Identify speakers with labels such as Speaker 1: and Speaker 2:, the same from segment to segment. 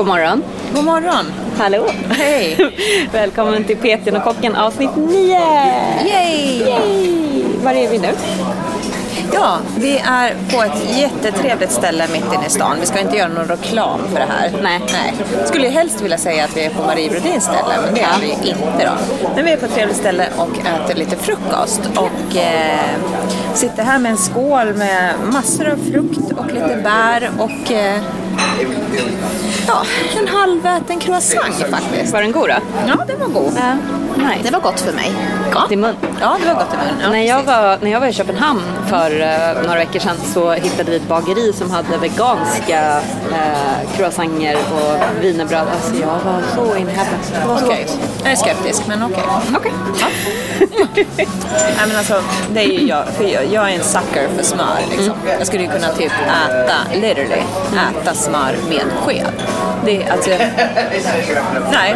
Speaker 1: God morgon.
Speaker 2: God morgon.
Speaker 1: Hallå.
Speaker 2: Hej.
Speaker 1: Välkommen till Petien och kocken avsnitt 9.
Speaker 2: Yay!
Speaker 1: Yay! Var är vi nu?
Speaker 2: Ja, vi är på ett jättetrevligt ställe mitt inne i stan. Vi ska inte göra någon reklam för det här.
Speaker 1: Nej.
Speaker 2: Nej. Skulle ju helst vilja säga att vi är på Marie Brodins ställe, men det är vi inte då. Men vi är på ett trevligt ställe och äter lite frukost. Och eh, sitter här med en skål med massor av frukt och lite bär och eh, ja, en halväten croissant faktiskt.
Speaker 1: Var den god då?
Speaker 2: Ja, den var god.
Speaker 1: Ja, nice.
Speaker 2: Det var gott för mig.
Speaker 1: Gott i mun.
Speaker 2: Ja, det var gott i mun. Ja,
Speaker 1: när, jag var, när jag var i Köpenhamn för eh, några veckor sedan så hittade vi ett bageri som hade veganska uh, croissanter och wienerbröd. Alltså jag var så in heaven.
Speaker 2: Okej,
Speaker 1: gott.
Speaker 2: jag är skeptisk men okej.
Speaker 1: Okej.
Speaker 2: Nej men alltså, det är ju jag, för jag, jag är en sucker för smör liksom. Jag skulle ju kunna typ äta, literally, äta smör med sked. Det är alltså, nej.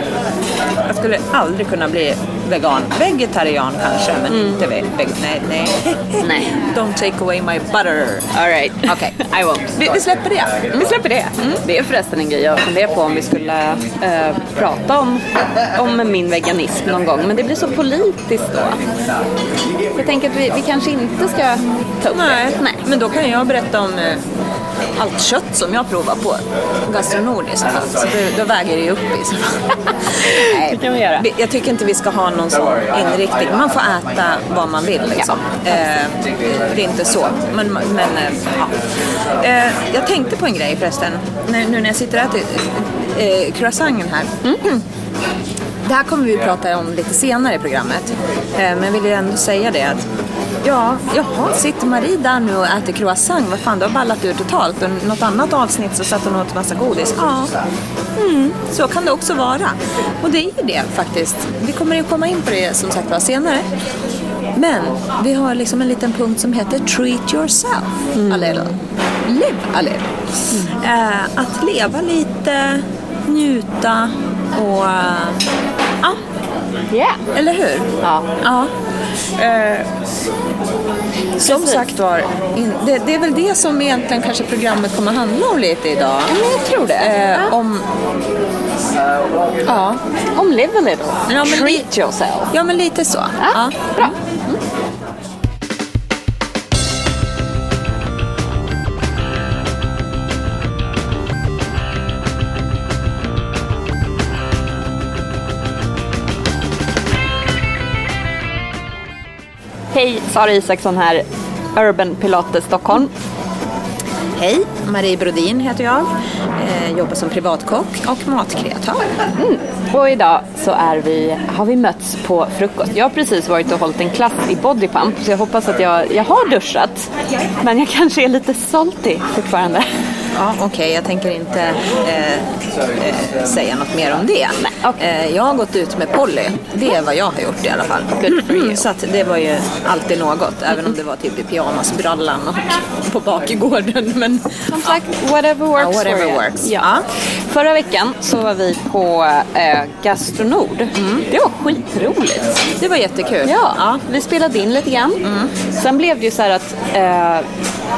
Speaker 2: Jag skulle aldrig kunna bli vegan. Vegetarian kanske, men inte ve-. Nej, nej.
Speaker 1: Nej.
Speaker 2: Don't take away my butter.
Speaker 1: All right.
Speaker 2: Okej.
Speaker 1: I won't.
Speaker 2: Vi, vi släpper det.
Speaker 1: Vi släpper det. Det är förresten en grej jag funderar på om vi skulle eh, prata om, om min veganism någon gång. Men det blir så politiskt då. Jag tänker att vi, vi kanske inte ska ta upp
Speaker 2: Nej.
Speaker 1: det. Nej.
Speaker 2: men då kan jag berätta om eh, allt kött som jag provar på Gastronord i så fall. Så då, då väger det ju upp i så fall.
Speaker 1: Det kan vi göra.
Speaker 2: Jag tycker inte vi ska ha någon sån inriktning. Man får äta vad man vill liksom. Eh, det är inte så. Men, men eh, ja. Eh, jag tänkte på en grej förresten. Nu, när jag sitter och äter eh, croissanten här. Det här kommer vi prata om lite senare i programmet. Men jag vill ju ändå säga det att Ja, jaha, sitter Marie där nu och äter croissant? Vad fan, det har ballat ur totalt. Och något annat avsnitt så satt hon åt massa godis. Ja, mm, så kan det också vara. Och det är ju det faktiskt. Vi kommer ju komma in på det som sagt var senare. Men vi har liksom en liten punkt som heter Treat yourself a little. Live a little. Eh, att leva lite, njuta och... eh, ja,
Speaker 1: Yeah.
Speaker 2: eller hur?
Speaker 1: Ja.
Speaker 2: Ja. Eh, som
Speaker 1: Precis.
Speaker 2: sagt var, in, det, det är väl det som egentligen kanske programmet kommer handla om lite idag.
Speaker 1: Ja, men jag tror det.
Speaker 2: Eh,
Speaker 1: Ja.
Speaker 2: om... Ja.
Speaker 1: Om live a little.
Speaker 2: Ja,
Speaker 1: Treat yourself.
Speaker 2: ja, men lite så.
Speaker 1: Ja, bra. Hej, Sara Isaksson här, Urban Pilates Stockholm.
Speaker 2: Hej, Marie Brodin heter jag. Eh, jobbar som privatkock och matkreatör.
Speaker 1: Och idag så är vi, har vi mötts på frukost. Jag har precis varit och hållit en klass i bodypump så jag hoppas att jag, jag har duschat. Men jag kanske är lite salty fortfarande.
Speaker 2: Ja, okej, jag tänker inte eh, eh, säga något mer om det.
Speaker 1: Nej, okej.
Speaker 2: eh, jag har gått ut med Polly. Det är vad jag har gjort i alla fall.
Speaker 1: You.
Speaker 2: Så det var ju alltid något, även om det var typ i pyjamasbrallan och på bakgården. Men
Speaker 1: Som sagt, whatever works
Speaker 2: Ja, whatever works.
Speaker 1: Ja.
Speaker 2: Ja.
Speaker 1: Förra veckan så var vi på eh, Gastronord. Det var skitroligt.
Speaker 2: det var jättekul.
Speaker 1: Ja, vi spelade in lite grann. Sen blev det ju så här att eh,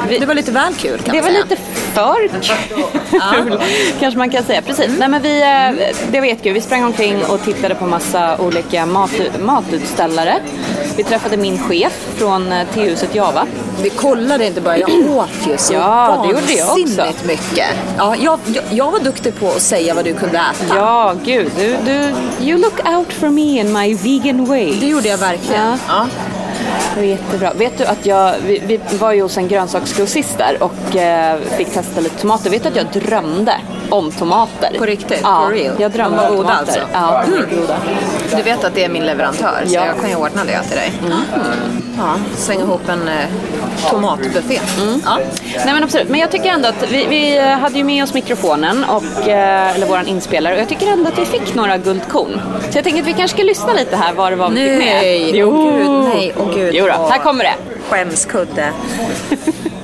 Speaker 1: vi,
Speaker 2: Det var lite väl kul kan
Speaker 1: Det var
Speaker 2: säga.
Speaker 1: lite för kul, kanske man kan säga. Precis. Nej, men vi, eh, det var jättekul. Vi sprang omkring och tittade på massa olika mat, matutställare. Vi träffade min chef från eh, tehuset Java.
Speaker 2: Vi kollade inte bara, jag åt ju så
Speaker 1: Ja, det gjorde jag också.
Speaker 2: mycket. Ja, jag, jag, jag var duktig på att säga vad du kunde äta.
Speaker 1: Ja, gud. Du, du, you look out for me in my vegan way.
Speaker 2: Det gjorde jag verkligen.
Speaker 1: Ja.
Speaker 2: Ja.
Speaker 1: Det var jättebra. Vet du att jag, vi, vi var ju hos en grönsaksgrossist där och eh, fick testa lite tomater. Vet du att jag drömde om tomater?
Speaker 2: På riktigt?
Speaker 1: Ja,
Speaker 2: For real?
Speaker 1: jag
Speaker 2: var
Speaker 1: om tomater.
Speaker 2: alltså?
Speaker 1: Ja, goda.
Speaker 2: Du vet att det är min leverantör, så
Speaker 1: Ja.
Speaker 2: jag kan ju ordna det till dig. Ja, slänga ihop en eh, tomatbuffé. Ja.
Speaker 1: Nej men absolut, men jag tycker ändå att vi, vi hade ju med oss mikrofonen, och, eh, eller våran inspelare, och jag tycker ändå att vi fick några guldkorn. Så jag tänker att vi kanske ska lyssna lite här vad det var vi fick med.
Speaker 2: Nej,
Speaker 1: Jo,
Speaker 2: åh gud, nej, åh gud.
Speaker 1: Jo då, här kommer det.
Speaker 2: Skämskudde.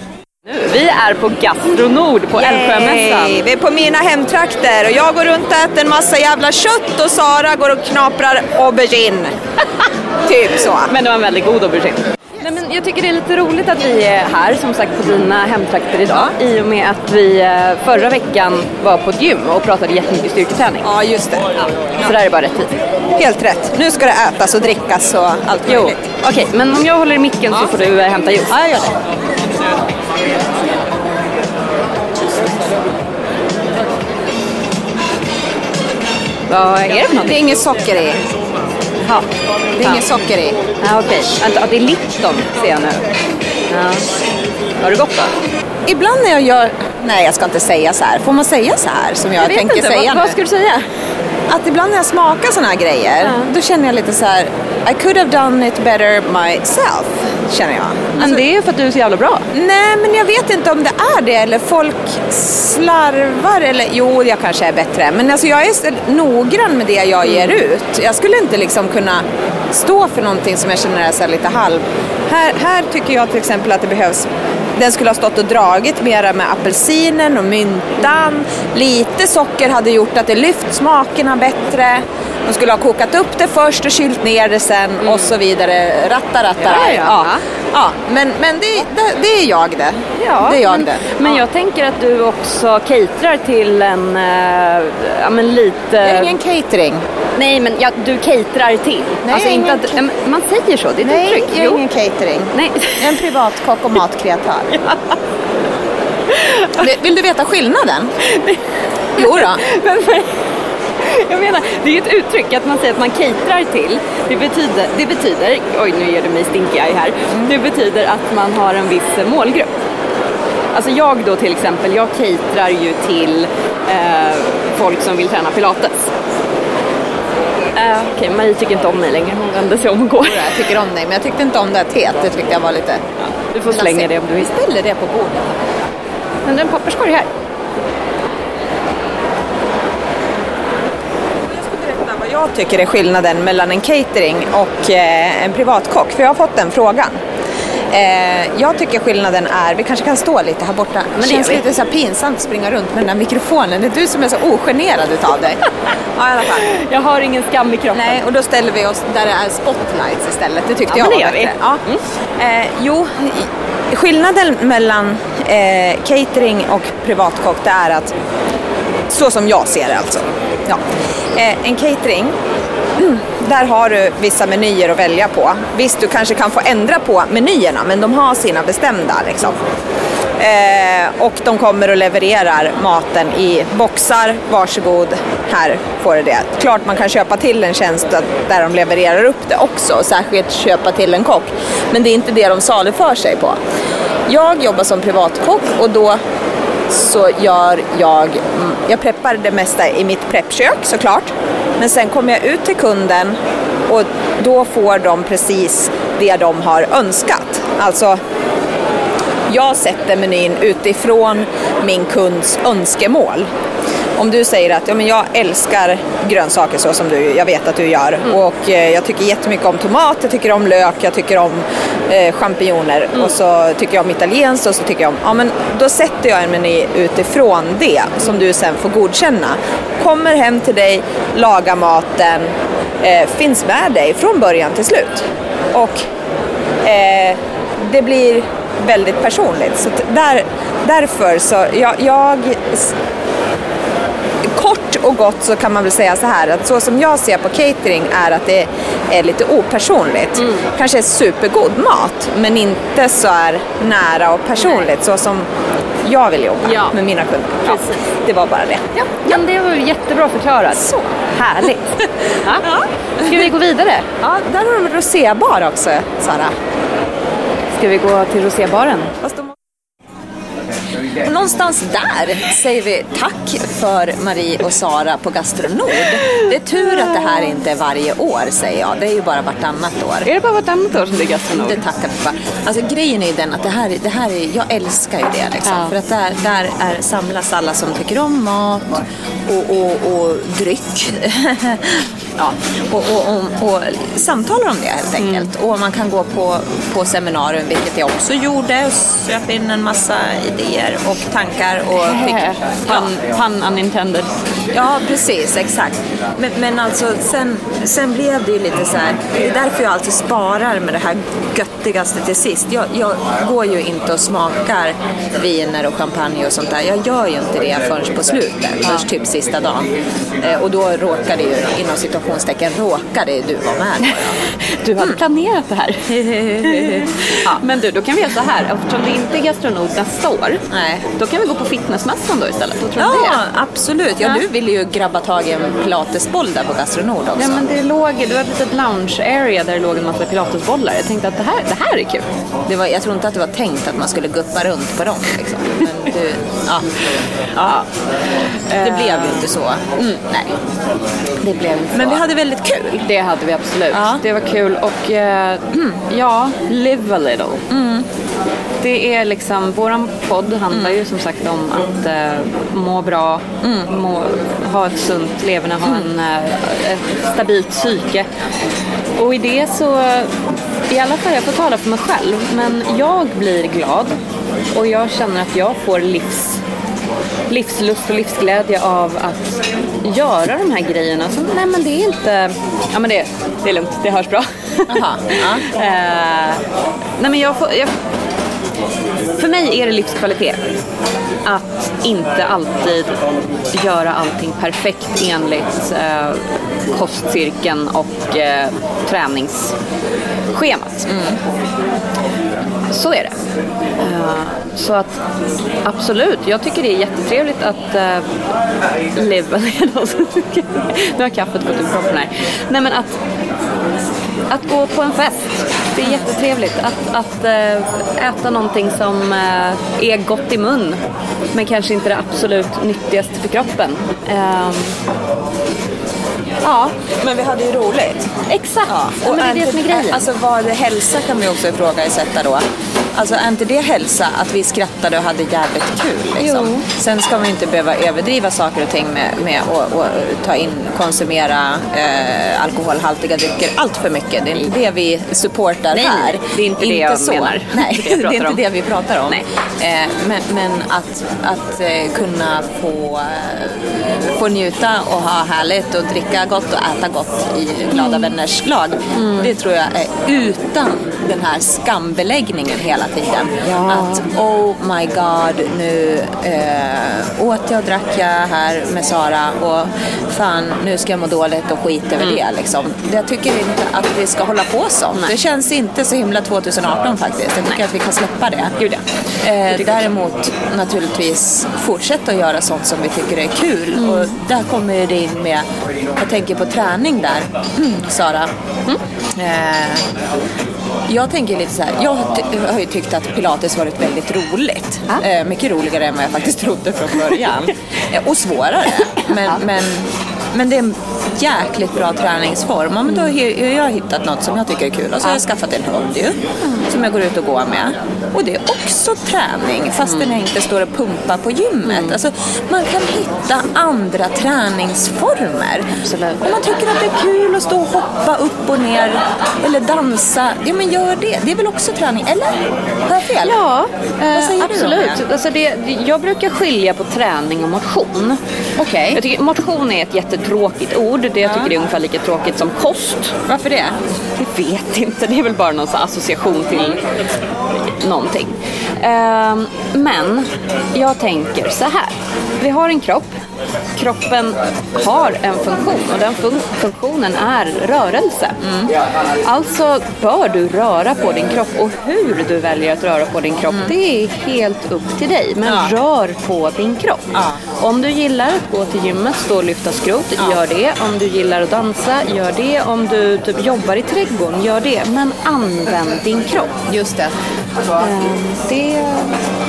Speaker 1: Nu, vi är på Gastronord på Älvsjömässan.
Speaker 2: Vi är på mina hemtrakter och jag går runt och äter en massa jävla kött och Sara går och knaprar aubergine. typ så.
Speaker 1: Men det var en väldigt god aubergine. Nej, men jag tycker det är lite roligt att vi är här som sagt på dina hemtrakter idag ja. i och med att vi eh, förra veckan var på ett gym och pratade jättemycket styrketräning.
Speaker 2: Ja, just det. Ja.
Speaker 1: Så där är det bara rätt tid.
Speaker 2: Helt rätt. Nu ska det ätas och drickas och allt
Speaker 1: möjligt. Okej, okay, men om jag håller i micken så får du äh, hämta juice.
Speaker 2: Ja, jag gör det.
Speaker 1: Vad är det för något?
Speaker 2: Det är inget socker i.
Speaker 1: Ja.
Speaker 2: Det är inget socker i.
Speaker 1: Ja, okej. Okay. Det är Lipton ser jag nu. Ja. Har det gott då?
Speaker 2: Ibland när jag gör... Nej, jag ska inte säga så här. Får man säga så här som jag, jag tänker inte. säga
Speaker 1: vad, vad ska du säga?
Speaker 2: Att ibland när jag smakar såna här grejer, ja. då känner jag lite så här I could have done it better myself, känner jag.
Speaker 1: Men alltså, det är för att du är så jävla bra.
Speaker 2: Nej, men jag vet inte om det är det eller folk slarvar eller jo, jag kanske är bättre. Men alltså jag är noggrann med det jag ger mm. ut. Jag skulle inte liksom kunna stå för någonting som jag känner är så lite halv. Här, här tycker jag till exempel att det behövs den skulle ha stått och dragit mera med apelsinen och myntan. Lite socker hade gjort att det lyft smakerna bättre. De skulle ha kokat upp det först och kylt ner det sen mm. och så vidare. Ratta, ratta.
Speaker 1: Ja, ja. ja.
Speaker 2: ja. men men det, det, det, är jag det.
Speaker 1: Ja,
Speaker 2: det är jag
Speaker 1: men,
Speaker 2: det.
Speaker 1: Men jag tänker att du också caterar till en, äh, men lite...
Speaker 2: Jag är ingen catering.
Speaker 1: Nej, men ja, du caterar till.
Speaker 2: Nej, alltså inte att,
Speaker 1: man säger så, det är ett
Speaker 2: Nej,
Speaker 1: uttryck.
Speaker 2: jag är ingen catering. Nej. Jag är en privatkock och matkreatör. ja. Vill du veta skillnaden? jo då.
Speaker 1: Jag menar, det är ju ett uttryck att man säger att man caterar till. Det betyder, det betyder oj nu ger du mig stinky eye här. Mm. Det betyder att man har en viss målgrupp. Alltså jag då till exempel, jag caterar ju till eh, folk som vill träna pilates. Uh, Okej, okay, Marie tycker inte om mig längre. Hon vände sig om och går.
Speaker 2: Jag tycker om dig, men jag tyckte inte om det här teet. Det tyckte jag var lite... Ja,
Speaker 1: du får slänga det om du vill.
Speaker 2: Vi ställer det på bordet.
Speaker 1: Men den papperskorg här.
Speaker 2: Jag tycker är skillnaden mellan en catering och eh, en privatkock. För jag har fått den frågan. Eh, jag tycker skillnaden är, vi kanske kan stå lite här borta. Men det känns lite så pinsamt att springa runt med den där mikrofonen. Det är du som är så ogenerad utav dig. ja, i alla fall.
Speaker 1: Jag har ingen skam i kroppen.
Speaker 2: Nej, och då ställer vi oss där det är spotlights istället. Det tyckte
Speaker 1: ja,
Speaker 2: jag var bättre. Ja. Mm. Eh, jo, skillnaden mellan eh, catering och privatkock det är att, så som jag ser det alltså. Ja. Eh, en catering där har du vissa menyer att välja på. Visst, du kanske kan få ändra på menyerna, men de har sina bestämda. Liksom. Eh, och de kommer och levererar maten i boxar. Varsågod, här får du det. Klart man kan köpa till en tjänst där de levererar upp det också, särskilt köpa till en kock. Men det är inte det de saluför sig på. Jag jobbar som privatkock och då så gör jag, mm, jag preppar det mesta i mitt preppkök såklart. Men sen kommer jag ut till kunden och då får de precis det de har önskat. Alltså, jag sätter menyn utifrån min kunds önskemål om du säger att ja, men jag älskar grönsaker så som du, jag vet att du gör mm. och eh, jag tycker jättemycket om tomat, jag tycker om lök, jag tycker om eh, champinjoner mm. och så tycker jag om italienskt och så tycker jag om, ja men då sätter jag en meny utifrån det som du sen får godkänna. Kommer hem till dig, lagar maten, eh, finns med dig från början till slut. Och eh, det blir väldigt personligt. Så där, därför så, jag, jag kort och gott så kan man väl säga så här att så som jag ser på catering är att det är lite opersonligt. Mm. Kanske är supergod mat men inte så är nära och personligt Nej. så som jag vill jobba ja. med mina kunder. Ja, det var bara det.
Speaker 1: Ja, ja. Men det var jättebra förklarat.
Speaker 2: Så.
Speaker 1: Härligt. ja. Ska vi gå vidare?
Speaker 2: Ja, där har de rosébar också, Sara.
Speaker 1: Ska vi gå till rosébaren?
Speaker 2: Och någonstans där säger vi tack för Marie och Sara på Gastronord. Det är tur att det här inte är varje år säger jag. Det är ju bara vartannat år.
Speaker 1: Är det bara vartannat år som det är Gastronord?
Speaker 2: Det tackar vi för. Alltså grejen är ju den att det här, det här är, jag älskar ju det liksom. Ja. För att där, där är, samlas alla som tycker om mat och, och, och dryck. Ja, och, och, och, och samtalar om det helt
Speaker 1: Mm.
Speaker 2: enkelt. Och man kan gå på, på seminarium, vilket jag också gjorde, och söp in en massa idéer och tankar. Och fick, ja,
Speaker 1: Pun, pun unintended.
Speaker 2: ja, precis, exakt. Men, men alltså sen, sen blev det ju lite så här, det är därför jag alltid sparar med det här göttigaste till sist. Jag, jag går ju inte och smakar viner och champagne och sånt där. Jag gör ju inte det förrän på slutet, först typ sista dagen. Eh, och då råkade ju, inom situationstecken, råkade du vara med. ja.
Speaker 1: Du hade planerat det här. ja, men du, då kan vi göra så här. Eftersom det inte är gastronod nästa år.
Speaker 2: Nej.
Speaker 1: Då kan vi gå på fitnessmässan då istället. Tror
Speaker 2: Ja,
Speaker 1: det?
Speaker 2: absolut. Ja,
Speaker 1: Ja.
Speaker 2: du ville ju grabba tag i en pilatesboll där på Gastronord också.
Speaker 1: Ja, men det låg, det var ett litet lounge area där det låg en massa pilatesbollar. Jag tänkte att det här, det här är kul.
Speaker 2: Det var, jag tror inte att det var tänkt att man skulle guppa runt på dem. Liksom. Men du, ja.
Speaker 1: Ja.
Speaker 2: Det blev ju inte så.
Speaker 1: Mm,
Speaker 2: Nej.
Speaker 1: Det blev inte
Speaker 2: Men vi hade väldigt kul.
Speaker 1: Det hade vi absolut.
Speaker 2: Ja.
Speaker 1: Det var kul och eh, ja, live a little. Det är liksom, våran podd handlar ju som sagt om att eh, må bra, må, ha ett sunt leverne, ha en, eh, ett stabilt psyke. Och i det så, i alla fall jag får tala för mig själv, men jag blir glad och jag känner att jag får livs livslust och livsglädje av att göra de här grejerna. Så, nej men det är inte... Ja men det, det är lugnt, det hörs bra.
Speaker 2: Jaha, ja.
Speaker 1: Eh, nej men jag får... Jag, för mig är det livskvalitet att inte alltid göra allting perfekt enligt eh, kostcirkeln och eh, träningsschemat. Så är det. Eh, så att absolut, jag tycker det är jättetrevligt att uh, leva... Nu har kaffet gått ur kroppen här. Nej men att, att gå på en fest, är jättetrevligt. Att, att eh, äta någonting som eh, är gott i mun men kanske inte det absolut nyttigaste för kroppen. Ehm, ja,
Speaker 2: Men vi hade ju roligt.
Speaker 1: exakt. Ja,
Speaker 2: och
Speaker 1: men det är det som är grejen.
Speaker 2: Alltså vad hälsa kan vi också ifrågasätta då. Alltså är inte det hälsa att vi skrattade och hade jävligt kul? Liksom?
Speaker 1: Jo.
Speaker 2: Sen ska man inte behöva överdriva saker och ting med, med att och ta in, konsumera eh, alkoholhaltiga drycker allt för mycket. Det är inte det vi supportar
Speaker 1: Nej,
Speaker 2: här.
Speaker 1: det är inte det jag
Speaker 2: så.
Speaker 1: menar.
Speaker 2: Nej,
Speaker 1: Det
Speaker 2: är inte
Speaker 1: om.
Speaker 2: det vi pratar om. Eh, men men att, att eh, kunna få, eh, få njuta och ha härligt och dricka gott och äta gott i glada
Speaker 1: Mm.
Speaker 2: vänners lag. Det tror jag är utan den här skambeläggningen hela tiden.
Speaker 1: Ja.
Speaker 2: Att oh my god, nu eh, åt jag och drack jag här med Sara och fan nu ska jag må dåligt och skit över det. Liksom. Jag tycker inte att vi ska hålla på så.
Speaker 1: Mm. Nej.
Speaker 2: Det känns inte så himla 2018 faktiskt. Jag tycker att vi kan släppa det.
Speaker 1: Gud, ja.
Speaker 2: Eh, däremot naturligtvis fortsätta att göra sånt som vi tycker är kul.
Speaker 1: Mm.
Speaker 2: Och där kommer det in med, jag tänker på träning där, Sara.
Speaker 1: Mm.
Speaker 2: Eh, jag tänker lite så här, jag har ju tyckt att pilates varit väldigt roligt.
Speaker 1: Ja.
Speaker 2: Eh, mycket roligare än vad jag faktiskt trodde från början. eh, och svårare. Men, men, men det är en jäkligt bra träningsform. Ja, men då har jag hittat något som jag tycker är kul. Och så har jag skaffat en hund ju, som jag går ut och går med. Och det är också träning, fastän jag inte står och pumpar på gymmet. Alltså, man kan hitta andra träningsformer.
Speaker 1: Absolut.
Speaker 2: Om man tycker att det är kul att stå och hoppa upp och ner eller dansa, ja men gör det. Det är väl också träning, eller? Har jag fel?
Speaker 1: Ja, eh,
Speaker 2: Vad säger du om
Speaker 1: absolut.
Speaker 2: det?
Speaker 1: Alltså det, jag brukar skilja på träning och motion.
Speaker 2: Okej.
Speaker 1: Jag tycker motion är ett jättetråkigt ord. Det jag tycker är ungefär lika tråkigt som kost.
Speaker 2: Varför det?
Speaker 1: Jag vet inte, det är väl bara någon association till någonting. Ehm, men jag tänker så här. Vi har en kropp. Kroppen har en funktion och den fun- funktionen är rörelse. Alltså bör du röra på din kropp och hur du väljer att röra på din kropp det är helt upp till dig. Men
Speaker 2: Ja.
Speaker 1: rör på din kropp.
Speaker 2: Ja.
Speaker 1: Om du gillar att gå till gymmet, stå och lyfta skrot, gör det. Om du gillar att dansa, gör det. Om du typ jobbar i trädgården, gör det. Men använd din kropp.
Speaker 2: Just det.
Speaker 1: Ehm, Det,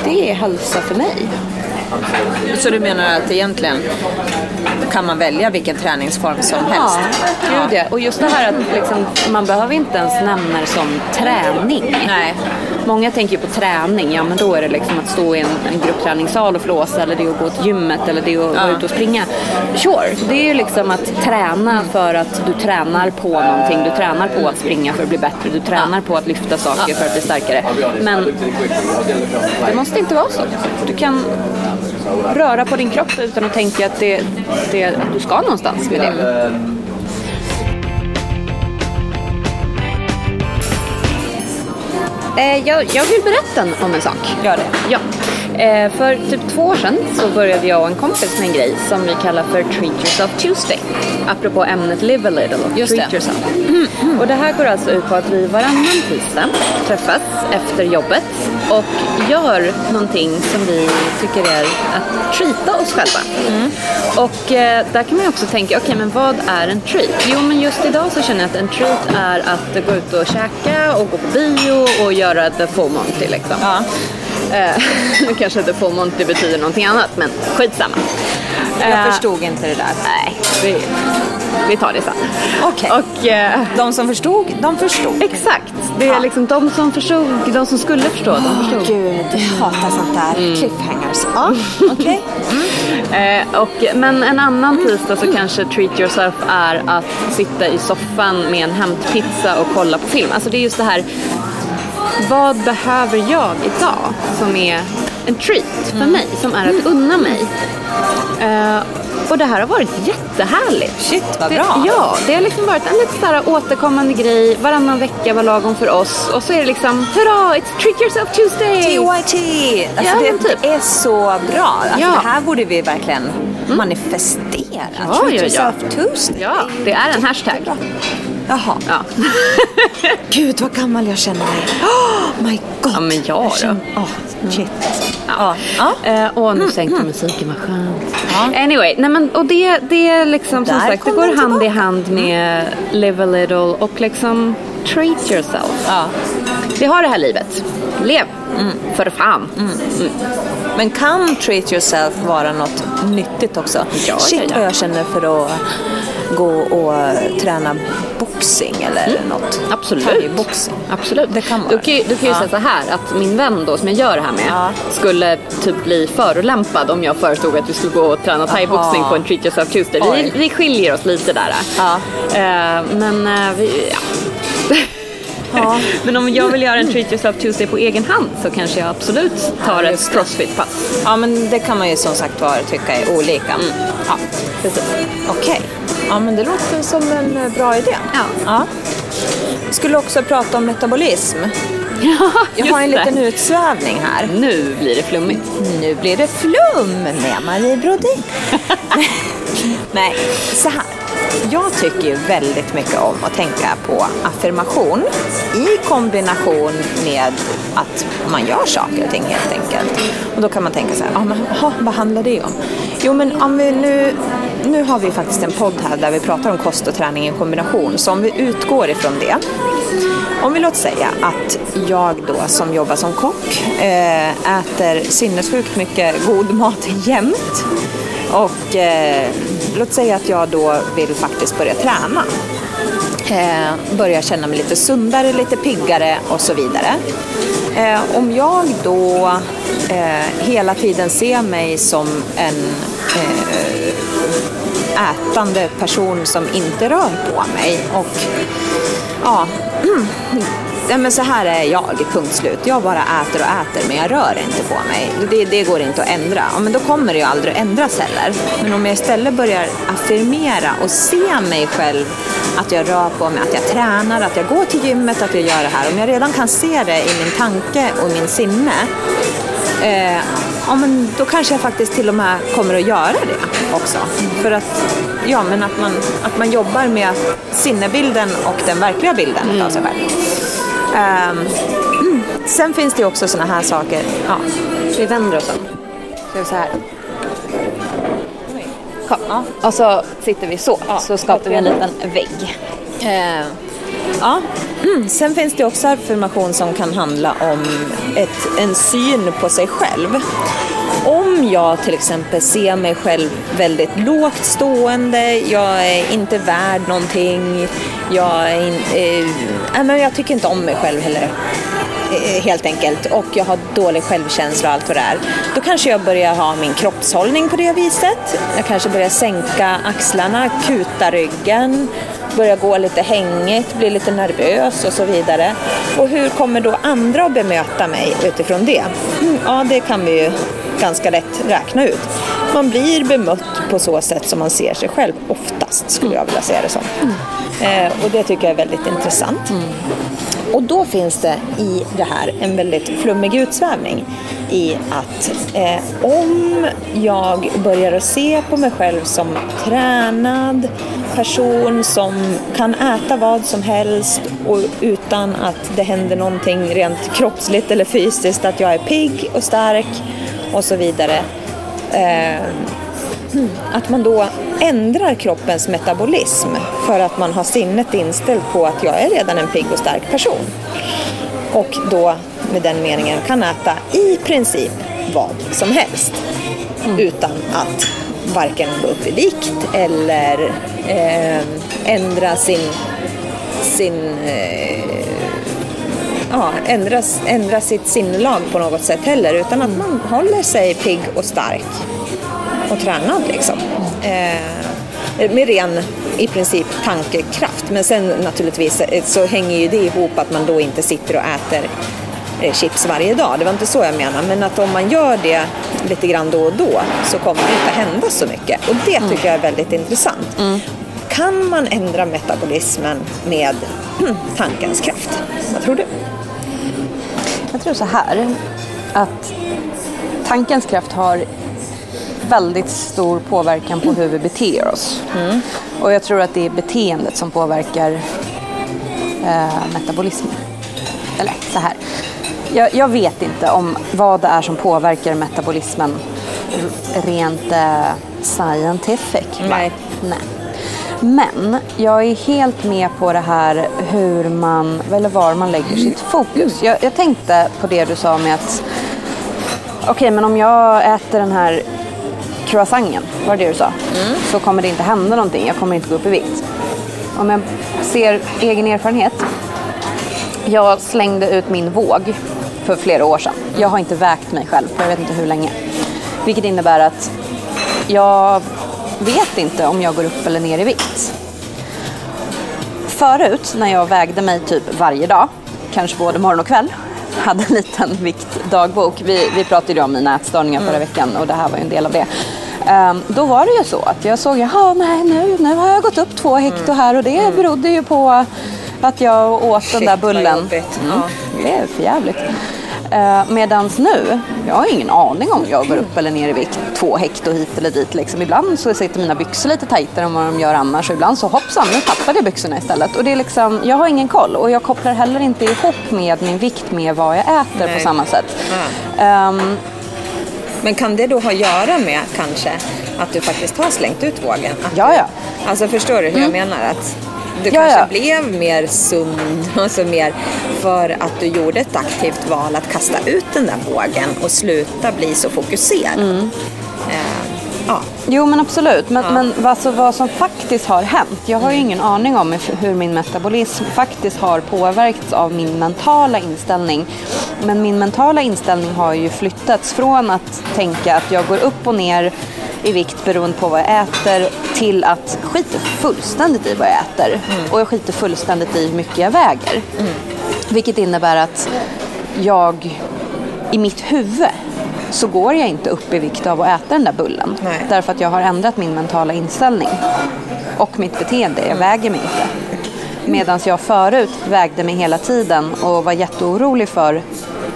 Speaker 1: det är hälsa för mig.
Speaker 2: Så du menar att egentligen kan man välja vilken träningsform som helst?
Speaker 1: Ja, gud ja. Och just det här att liksom, man behöver inte ens nämna det som träning.
Speaker 2: Nej.
Speaker 1: Många tänker ju på träning, ja men då är det liksom att stå i en, en gruppträningssal och flåsa eller det är att gå till gymmet eller det är att vara ute och springa. Sure, det är ju liksom att träna för att du tränar på någonting. Du tränar på att springa för att bli bättre. Du tränar på att lyfta saker för att bli starkare. Men det måste inte vara så. Du kan röra på din kropp utan att tänka att, det, det, att du ska någonstans med det. Eh, jag, jag vill berätta om en sak.
Speaker 2: Gör det.
Speaker 1: Ja. Eh, för typ två år sedan så började jag och en kompis med en grej som vi kallar för Treat Yourself Tuesday. Apropå ämnet Live a little och
Speaker 2: Just
Speaker 1: Treat
Speaker 2: det.
Speaker 1: Yourself. Mm. Mm. Och det här går alltså ut på att vi varannan tisdag träffas efter jobbet och gör någonting som vi tycker är att treata oss själva. Mm. Och eh, där kan man ju också tänka, okej okay, men vad är en treat? Jo men just idag så känner jag att en treat är att gå ut och käka och gå på bio och göra the full monty liksom.
Speaker 2: Ja.
Speaker 1: Eh, nu kanske inte full monty betyder någonting annat men skitsamma.
Speaker 2: Jag eh, förstod inte det där.
Speaker 1: Nej, vi, vi tar det sen.
Speaker 2: Okej. Okay.
Speaker 1: uh,
Speaker 2: de som förstod, de förstod.
Speaker 1: Exakt. Det är ja. liksom de som förstod, de som skulle förstå, oh, de förstod.
Speaker 2: Gud, jag hatar sånt där. Mm. Cliffhangers. Ja, okej.
Speaker 1: Okay. Mm. men en annan tisdag så kanske treat yourself är att sitta i soffan med en hämtpizza och kolla på film. Alltså det är just det här vad behöver jag idag som är en treat för mm. mig, som är att unna mig. Uh, och det här har varit jättehärligt.
Speaker 2: Shit vad
Speaker 1: det,
Speaker 2: bra.
Speaker 1: Ja, det har liksom varit en lite såhär återkommande grej. Varannan vecka var lagom för oss. Och så är det liksom, hurra, it's treat yourself Tuesday!
Speaker 2: TYT! Alltså ja, det, typ. det, är så bra. Alltså, ja. Det här borde vi verkligen mm. Manifestera.
Speaker 1: Ja, treat ja, yourself Tuesday. Ja, det är en hashtag.
Speaker 2: Jaha.
Speaker 1: Ja.
Speaker 2: Gud vad gammal jag känner mig. Oh my god.
Speaker 1: Ja men jag, jag
Speaker 2: då. Oh, shit.
Speaker 1: Ja. ja. Uh, och nu mm, sänkte mm. musiken, vad skönt. Ja. Anyway, nej men och det, det är liksom som sagt, det går hand i hand med live a little och liksom treat yourself.
Speaker 2: Ja.
Speaker 1: Vi har det här livet. Lev. Mm. För fan. Mm.
Speaker 2: Mm. Men kan treat yourself vara något nyttigt också?
Speaker 1: Ja,
Speaker 2: Shit
Speaker 1: ja, ja.
Speaker 2: vad jag känner för att gå och träna boxing eller mm. något.
Speaker 1: Absolut.
Speaker 2: Boxing.
Speaker 1: Absolut.
Speaker 2: Det kan vara.
Speaker 1: Du kan ju, du kan ju ja. säga så här att min vän då som jag gör det här med ja. skulle typ bli förolämpad om jag föreslog att vi skulle gå och träna thaiboxning på en Treat Yourself Tuesday. Vi, vi skiljer oss lite där.
Speaker 2: Ja.
Speaker 1: Uh, men uh, vi, ja. Ja. Men om jag vill göra en Treat Yourself Tuesday på egen hand så kanske jag absolut tar ja, ett crossfit-pass.
Speaker 2: Ja, men det kan man ju som sagt var tycka är olika. Mm.
Speaker 1: Ja, precis.
Speaker 2: Okej. Okay. Ja, men det låter som en eh, bra idé.
Speaker 1: Ja.
Speaker 2: ja. Jag skulle också prata om metabolism.
Speaker 1: Ja,
Speaker 2: jag har en liten utsvävning här.
Speaker 1: Nu blir det flummigt.
Speaker 2: Nu blir det flum med Marie Brodin. Nej, så här. Jag tycker ju väldigt mycket om att tänka på affirmation i kombination med att man gör saker och ting helt enkelt. Och då kan man tänka så här, ah, men, aha, vad handlar det om? Jo men om vi nu, nu har vi faktiskt en podd här där vi pratar om kost och träning i kombination. Så om vi utgår ifrån det. Om vi låter säga att jag då som jobbar som kock eh, äter sinnessjukt mycket god mat jämt och eh, låt säga att jag då vill faktiskt börja träna. Eh, börja känna mig lite sundare, lite piggare och så vidare. Eh, om jag då eh, hela tiden ser mig som en eh, ätande person som inte rör på mig och ja, ja, men så här är jag, punkt slut. Jag bara äter och äter, men jag rör inte på mig. Det, det går inte att ändra. Ja, men då kommer det ju aldrig att ändras heller. Men om jag istället börjar affirmera och se mig själv, att jag rör på mig, att jag tränar, att jag går till gymmet, att jag gör det här. Om jag redan kan se det i min tanke och min sinne, eh, ja, men då kanske jag faktiskt till och med kommer att göra det också. För att, ja, men att, man, att man jobbar med sinnebilden och den verkliga bilden mm. av sig själv. Um, mm. Sen finns det också sådana här saker. Ja.
Speaker 1: Vi vänder oss om. Så är så här. Kom. Ja. Och så sitter vi så. Ja. Så skapar vi en liten vägg.
Speaker 2: Uh, ja. Mm. Sen finns det också affirmation som kan handla om ett, en syn på sig själv. Om jag till exempel ser mig själv väldigt lågt stående, jag är inte värd någonting, jag, är in, eh, men jag tycker inte om mig själv heller eh, eh, helt enkelt och jag har dålig självkänsla och allt vad det är. Då kanske jag börjar ha min kroppshållning på det viset. Jag kanske börjar sänka axlarna, kuta ryggen, börjar gå lite hängigt, bli lite nervös och så vidare. Och hur kommer då andra att bemöta mig utifrån det? Mm, ja, det kan vi ju ganska lätt räkna ut. Man blir bemött på så sätt som man ser sig själv oftast, skulle jag vilja säga det som. Mm. Eh, och det tycker jag är väldigt intressant. Mm. Och då finns det i det här en väldigt flummig utsvävning i att eh, om jag börjar att se på mig själv som tränad person som kan äta vad som helst och utan att det händer någonting rent kroppsligt eller fysiskt, att jag är pigg och stark och så vidare. Eh, att man då ändrar kroppens metabolism för att man har sinnet inställt på att jag är redan en pigg och stark person. Och då med den meningen kan äta i princip vad som helst mm. utan att varken gå upp i vikt eller eh, ändra sin, sin eh, ja, ändra, ändra sitt sinnelag på något sätt heller utan att man håller sig pigg och stark och tränad liksom. Eh, med ren, i princip, tankekraft. Men sen naturligtvis eh, så hänger ju det ihop att man då inte sitter och äter eh, chips varje dag. Det var inte så jag menade. Men att om man gör det lite grann då och då så kommer det inte hända så mycket. Och det tycker jag är väldigt intressant. Mm. Kan man ändra metabolismen med tankens kraft? Vad tror du?
Speaker 1: Jag tror så här att tankens kraft har väldigt stor påverkan på hur vi beter oss. Mm. Och jag tror att det är beteendet som påverkar eh, metabolismen. Eller så här. Jag, jag, vet inte om vad det är som påverkar metabolismen rent eh, scientific.
Speaker 2: Nej.
Speaker 1: Nej. Men jag är helt med på det här hur man, eller var man lägger sitt fokus. Jag, jag tänkte på det du sa med att okej, okay, men om jag äter den här croissanten, var det det du sa? Mm. Så kommer det inte hända någonting, jag kommer inte gå upp i vikt. Om jag ser egen erfarenhet. Jag slängde ut min våg för flera år sedan. Jag har inte vägt mig själv på jag vet inte hur länge. Vilket innebär att jag vet inte om jag går upp eller ner i vikt. Förut när jag vägde mig typ varje dag, kanske både morgon och kväll, hade en liten viktdagbok. Vi, vi pratade ju om mina ätstörningar förra mm. veckan och det här var ju en del av det. Um, då var det ju så att jag såg, jaha nej nu, nu har jag gått upp två hekto mm. här och det mm. berodde ju på att jag åt Shit, den där bullen. Mm. Det är för jävligt. Uh, medans nu, jag har ingen aning om jag går upp eller ner i vikt två hekto hit eller dit. Liksom. Ibland så sitter mina byxor lite tajtare än vad de gör annars och ibland så hoppsan, nu tappade jag byxorna istället. Och det är liksom, jag har ingen koll och jag kopplar heller inte ihop med min vikt med vad jag äter Nej. på samma sätt. Mm. Um,
Speaker 2: men kan det då ha att göra med kanske att du faktiskt har slängt ut vågen? Att
Speaker 1: ja, ja.
Speaker 2: Alltså förstår du hur mm. jag menar? Att du ja, kanske ja. blev mer sund, alltså mer för att du gjorde ett aktivt val att kasta ut den där vågen och sluta bli så fokuserad. Mm.
Speaker 1: Eh, ja. Jo men absolut, men, ja. men alltså, vad som faktiskt har hänt, jag har ju ingen aning om hur min metabolism faktiskt har påverkats av min mentala inställning. Men min mentala inställning har ju flyttats från att tänka att jag går upp och ner i vikt beroende på vad jag äter till att skita fullständigt i vad jag äter. Mm. Och jag skiter fullständigt i hur mycket jag väger. Mm. Vilket innebär att jag i mitt huvud så går jag inte upp i vikt av att äta den där bullen. Nej. Därför att jag har ändrat min mentala inställning och mitt beteende. Jag mm. väger mig inte. Medan jag förut vägde mig hela tiden och var jätteorolig för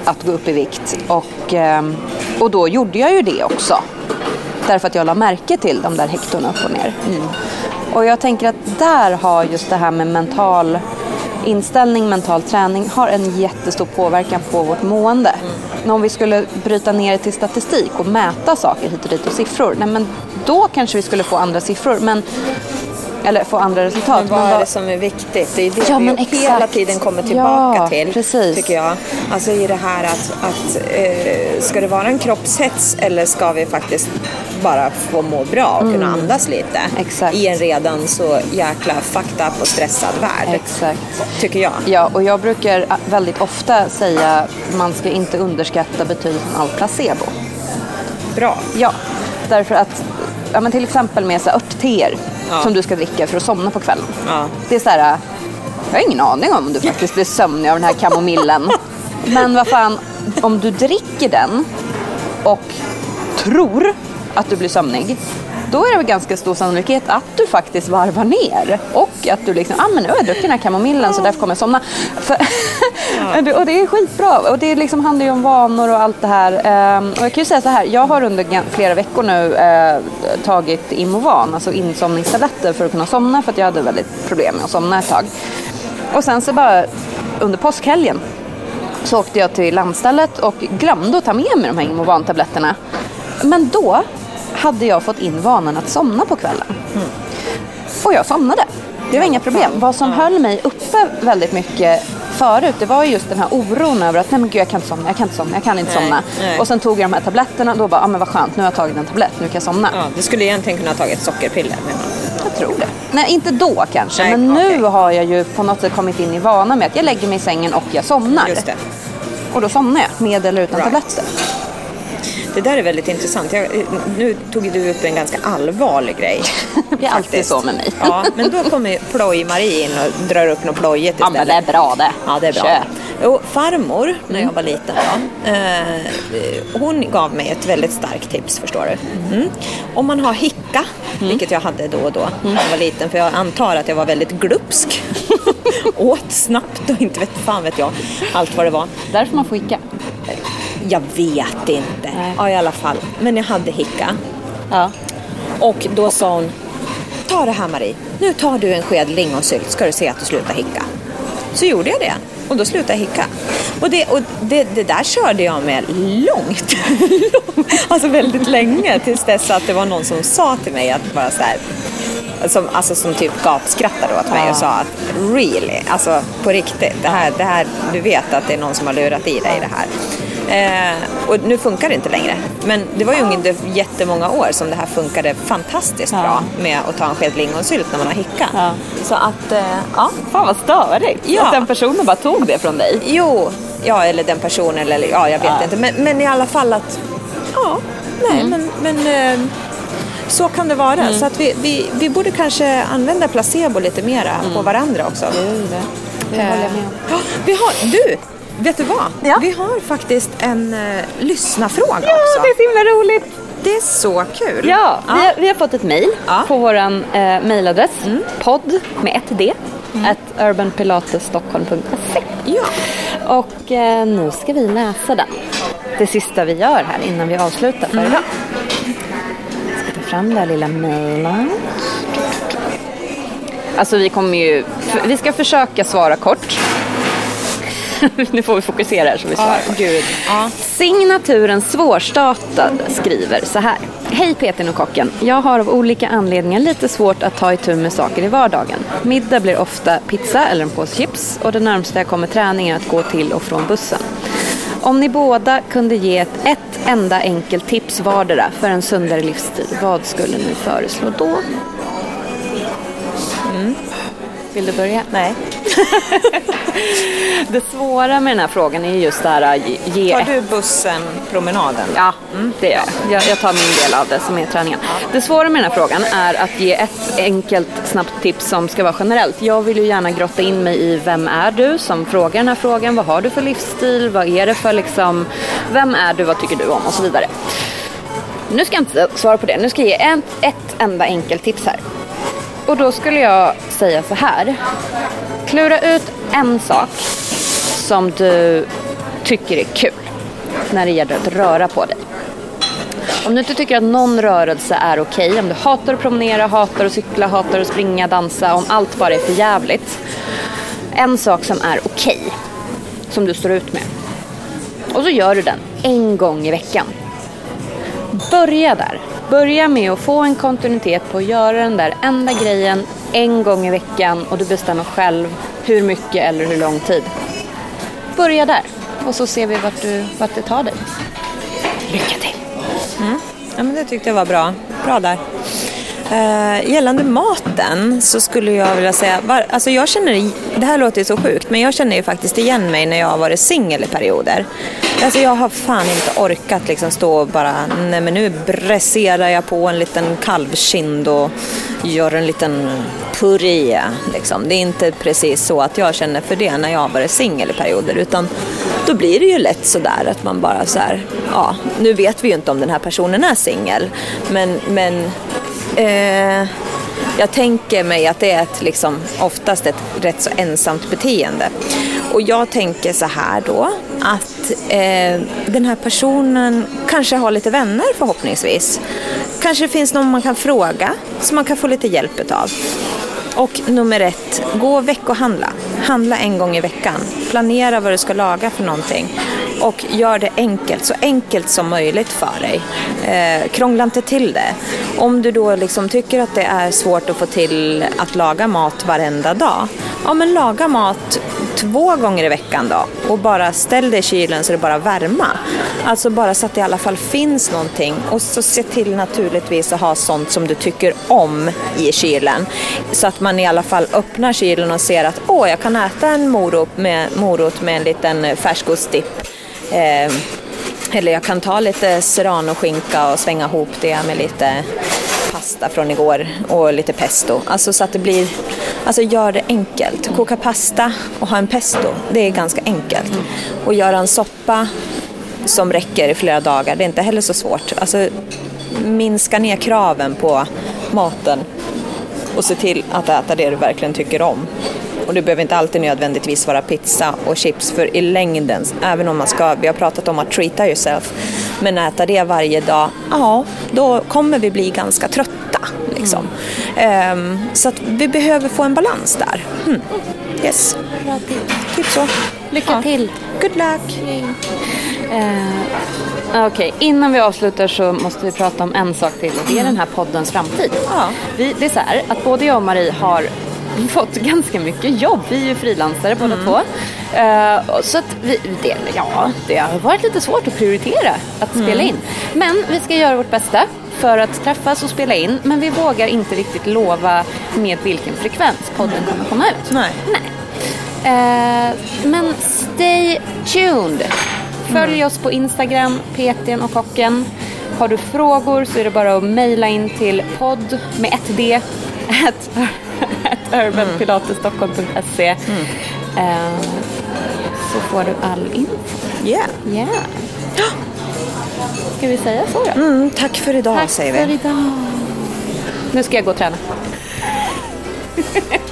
Speaker 1: att gå upp i vikt. Och, ehm, och då gjorde jag ju det också. Därför att jag la märke till de där hektorna upp och ner. Mm. Och jag tänker att där har just det här med mental inställning, mental träning har en jättestor påverkan på vårt mående. Mm. Om vi skulle bryta ner det till statistik och mäta saker hit och dit och siffror, nej men då kanske vi skulle få andra siffror. Men eller få andra resultat.
Speaker 2: Men vad är det som är viktigt? Det är det
Speaker 1: Ja,
Speaker 2: vi
Speaker 1: men
Speaker 2: hela
Speaker 1: exakt.
Speaker 2: tiden kommer tillbaka
Speaker 1: Ja,
Speaker 2: till.
Speaker 1: precis.
Speaker 2: Tycker jag. Alltså i det här att, att eh, ska det vara en kroppshets eller ska vi faktiskt bara få må bra och kunna andas lite?
Speaker 1: Mm. Exakt.
Speaker 2: I en redan så jäkla fucked up och stressad värld.
Speaker 1: Exakt.
Speaker 2: Tycker jag.
Speaker 1: Ja, och jag brukar väldigt ofta säga man ska inte underskatta betydelsen av placebo.
Speaker 2: Bra.
Speaker 1: Ja, därför att ja, men till exempel med så örtteer
Speaker 2: Ja.
Speaker 1: som du ska dricka för att somna på kvällen.
Speaker 2: Ja.
Speaker 1: Det är så här, jag har ingen aning om du faktiskt blir sömnig av den här kamomillen. Men vad fan, om du dricker den och tror att du blir sömnig, då är det väl ganska stor sannolikhet att du faktiskt varvar ner. Och att du liksom, ah men nu har jag druckit den här kamomillen så därför kommer jag somna. För, och det är skitbra. Och det liksom handlar ju om vanor och allt det här. Ehm, och jag kan ju säga så här, jag har under flera veckor nu eh, tagit Imovan, alltså insomningstabletter för att kunna somna för att jag hade väldigt problem med att somna ett tag. Och sen så bara under påskhelgen så åkte jag till landstället och glömde att ta med mig de här Imovan-tabletterna. Men då hade jag fått in vanan att somna på kvällen. Och jag somnade. Det var inga problem. Vad som höll mig uppe väldigt mycket förut, det var ju just den här oron över att nej men gud jag kan inte somna, jag kan inte somna, jag kan inte
Speaker 2: Nej,
Speaker 1: somna.
Speaker 2: nej.
Speaker 1: Och sen tog jag de här tabletterna och då bara, ja men vad skönt, nu har jag tagit en tablett, nu kan jag somna.
Speaker 2: Ja, du skulle egentligen kunna ha tagit sockerpiller menar du?
Speaker 1: Jag tror det. Nej, inte då kanske,
Speaker 2: Nej,
Speaker 1: men nu
Speaker 2: okej.
Speaker 1: har jag ju på något sätt kommit in i vana med att jag lägger mig i sängen och jag somnar.
Speaker 2: Just det.
Speaker 1: Och då somnar jag, med eller utan
Speaker 2: Right.
Speaker 1: tabletter.
Speaker 2: Det där är väldigt intressant. Jag, nu tog du upp en ganska allvarlig grej.
Speaker 1: Det är alltid
Speaker 2: faktiskt.
Speaker 1: så med mig.
Speaker 2: Ja, men då kommer ploj-Marie in och drar upp något plojigt
Speaker 1: Ja
Speaker 2: istället.
Speaker 1: men det är bra det.
Speaker 2: Ja, det är bra.
Speaker 1: Kör.
Speaker 2: Jo, farmor, när jag var liten, då, eh, hon gav mig ett väldigt starkt tips, förstår du. Mm. Om man har hicka, vilket jag hade då och då när jag var liten, för jag antar att jag var väldigt glupsk. Åt snabbt och inte vet fan vet jag allt vad det var.
Speaker 1: Därför man får hicka.
Speaker 2: Jag vet inte.
Speaker 1: Nej.
Speaker 2: Ja, i alla fall. Men jag hade hicka.
Speaker 1: Ja.
Speaker 2: Och då sa hon, ta det här Marie. Nu tar du en sked lingonsylt ska du se att du slutar hicka. Så gjorde jag det. Och då slutade jag hicka. Och det, och det, det där körde jag med långt. alltså väldigt länge. Tills dess att det var någon som sa till mig att bara så här. Som, alltså som typ gapskrattade åt mig och sa att really, alltså på riktigt, det här, det här, du vet att det är någon som har lurat i dig det här. Eh, och nu funkar det inte längre. Men det var ju under jättemånga år som det här funkade fantastiskt
Speaker 1: Ja.
Speaker 2: bra med att ta en sked lingonsylt när man har hicka.
Speaker 1: Ja.
Speaker 2: Så att, eh, ja.
Speaker 1: Fan vad störigt.
Speaker 2: Ja.
Speaker 1: Att den personen bara tog det från dig.
Speaker 2: Jo, ja eller den personen eller ja, jag vet
Speaker 1: Ja.
Speaker 2: inte. Men, men i alla fall att, ja, nej men, men eh, så kan det vara. Så att vi, vi, vi borde kanske använda placebo lite mera på varandra också.
Speaker 1: Det håller jag med om.
Speaker 2: Ja, vi har, du, vet du vad?
Speaker 1: Ja.
Speaker 2: Vi har faktiskt en uh, lyssnarfråga
Speaker 1: Ja,
Speaker 2: också.
Speaker 1: det är så himla roligt.
Speaker 2: Det är så kul.
Speaker 1: Ja, vi har, vi har fått ett mejl
Speaker 2: Ja. Mm.
Speaker 1: på vår eh, mejladress. podd med ett d. At urbanpilatesstockholm.se
Speaker 2: Ja.
Speaker 1: Och eh, nu ska vi läsa den. Det sista vi gör här innan vi avslutar för idag. Ska ta fram det här lilla mejlet. Alltså vi kommer ju, vi ska försöka svara kort. nu får vi fokusera här så vi svarar.
Speaker 2: Ja, gud. Ja.
Speaker 1: Signaturen Svårstartad skriver så här. Hej Peter och kocken. Jag har av olika anledningar lite svårt att ta itu med saker i vardagen. Middag blir ofta pizza eller en påse chips och det närmsta jag kommer träning är att gå till och från bussen. Om ni båda kunde ge ett, ett enda enkelt tips vardera för en sundare livsstil, vad skulle ni föreslå då? Vill du börja?
Speaker 2: Nej.
Speaker 1: Det svåra med den här frågan är just det här att ge-
Speaker 2: Tar du bussen, promenaden?
Speaker 1: Ja, det gör jag. jag. Jag tar min del av det som är träningen. Det svåra med den här frågan är att ge ett enkelt snabbt tips som ska vara generellt. Jag vill ju gärna grotta in mig i vem är du som frågar den här frågan. Vad har du för livsstil? Vad är det för liksom, vem är du? Vad tycker du om? Och så vidare. Nu ska jag inte svara på det. Nu ska jag ge ett, ett enda enkelt tips här. Och då skulle jag säga så här. Klura ut en sak som du tycker är kul när det gäller att röra på dig. Om du inte tycker att någon rörelse är okej, om du hatar att promenera, hatar att cykla, hatar att springa, dansa, om allt bara är för jävligt. En sak som är okej, som du står ut med. Och så gör du den en gång i veckan börja där. Börja med att få en kontinuitet på att göra den där enda grejen en gång i veckan och du bestämmer själv hur mycket eller hur lång tid. Börja där och så ser vi vart, du, vart det tar dig. Lycka till!
Speaker 2: Mm. Ja, men det tyckte jag var bra. Bra där. Uh, gällande maten så skulle jag vilja säga, var, alltså jag känner, det här låter ju så sjukt, men jag känner ju faktiskt igen mig när jag har varit singel i perioder. Alltså jag har fan inte orkat liksom stå och bara, nej men nu bräserar jag på en liten kalvkind och gör en liten puré. Liksom. Det är inte precis så att jag känner för det när jag har varit singel i perioder, utan då blir det ju lätt sådär att man bara så här, ja, nu vet vi ju inte om den här personen är singel, men, men eh, jag tänker mig att det är ett, liksom, oftast ett rätt så ensamt beteende. Och jag tänker så här då, att eh, den här personen kanske har lite vänner förhoppningsvis. Kanske det finns någon man kan fråga som man kan få lite hjälp av. Och nummer ett, gå och veckohandla. Handla en gång i veckan. Planera vad du ska laga för någonting och gör det enkelt, så enkelt som möjligt för dig. Eh, krångla inte till det. Om du då liksom tycker att det är svårt att få till att laga mat varenda dag, ja men laga mat två gånger i veckan då och bara ställ det i kylen så det bara värma. Alltså bara så att det i alla fall finns någonting och så se till naturligtvis att ha sånt som du tycker om i kylen. Så att man i alla fall öppnar kylen och ser att åh, jag kan äta en morot med, morot med en liten färskostdipp Eh, eller jag kan ta lite serrano-skinka och svänga ihop det med lite pasta från igår och lite pesto. Alltså så att det blir, alltså gör det enkelt. Koka pasta och ha en pesto, det är ganska enkelt. Och göra en soppa som räcker i flera dagar, det är inte heller så svårt. Alltså minska ner kraven på maten och se till att äta det du verkligen tycker om. Och det behöver inte alltid nödvändigtvis vara pizza och chips för i längden, även om man ska, vi har pratat om att treata yourself, men äta det varje dag, ja, då kommer vi bli ganska trötta. Liksom. Mm. Så vi behöver få en balans där. Mm. Yes.
Speaker 1: Bra
Speaker 2: Typ så.
Speaker 1: Lycka ja. till.
Speaker 2: Good luck.
Speaker 1: Uh, Okej, okay. innan vi avslutar så måste vi prata om en sak till och det är den här poddens framtid.
Speaker 2: Ja.
Speaker 1: Vi, det är så här att både jag och Marie har fått ganska mycket jobb. Vi är ju frilansare båda mm. två. Uh, så att vi, det, ja, det har varit lite svårt att prioritera att mm. spela in. Men vi ska göra vårt bästa för att träffas och spela in. Men vi vågar inte riktigt lova med vilken frekvens podden kommer komma ut.
Speaker 2: Nej.
Speaker 1: Nej. Uh, men stay tuned. Följ mm. oss på Instagram, PTn och Kocken. Har du frågor så är det bara att mejla in till podd med ett D urbanpilatesstockholm.se mm. uh, så får du all info.
Speaker 2: Yeah.
Speaker 1: yeah. Ska vi säga så då?
Speaker 2: Mm, tack för idag
Speaker 1: tack
Speaker 2: säger
Speaker 1: vi. Tack för idag. Nu ska jag gå och träna.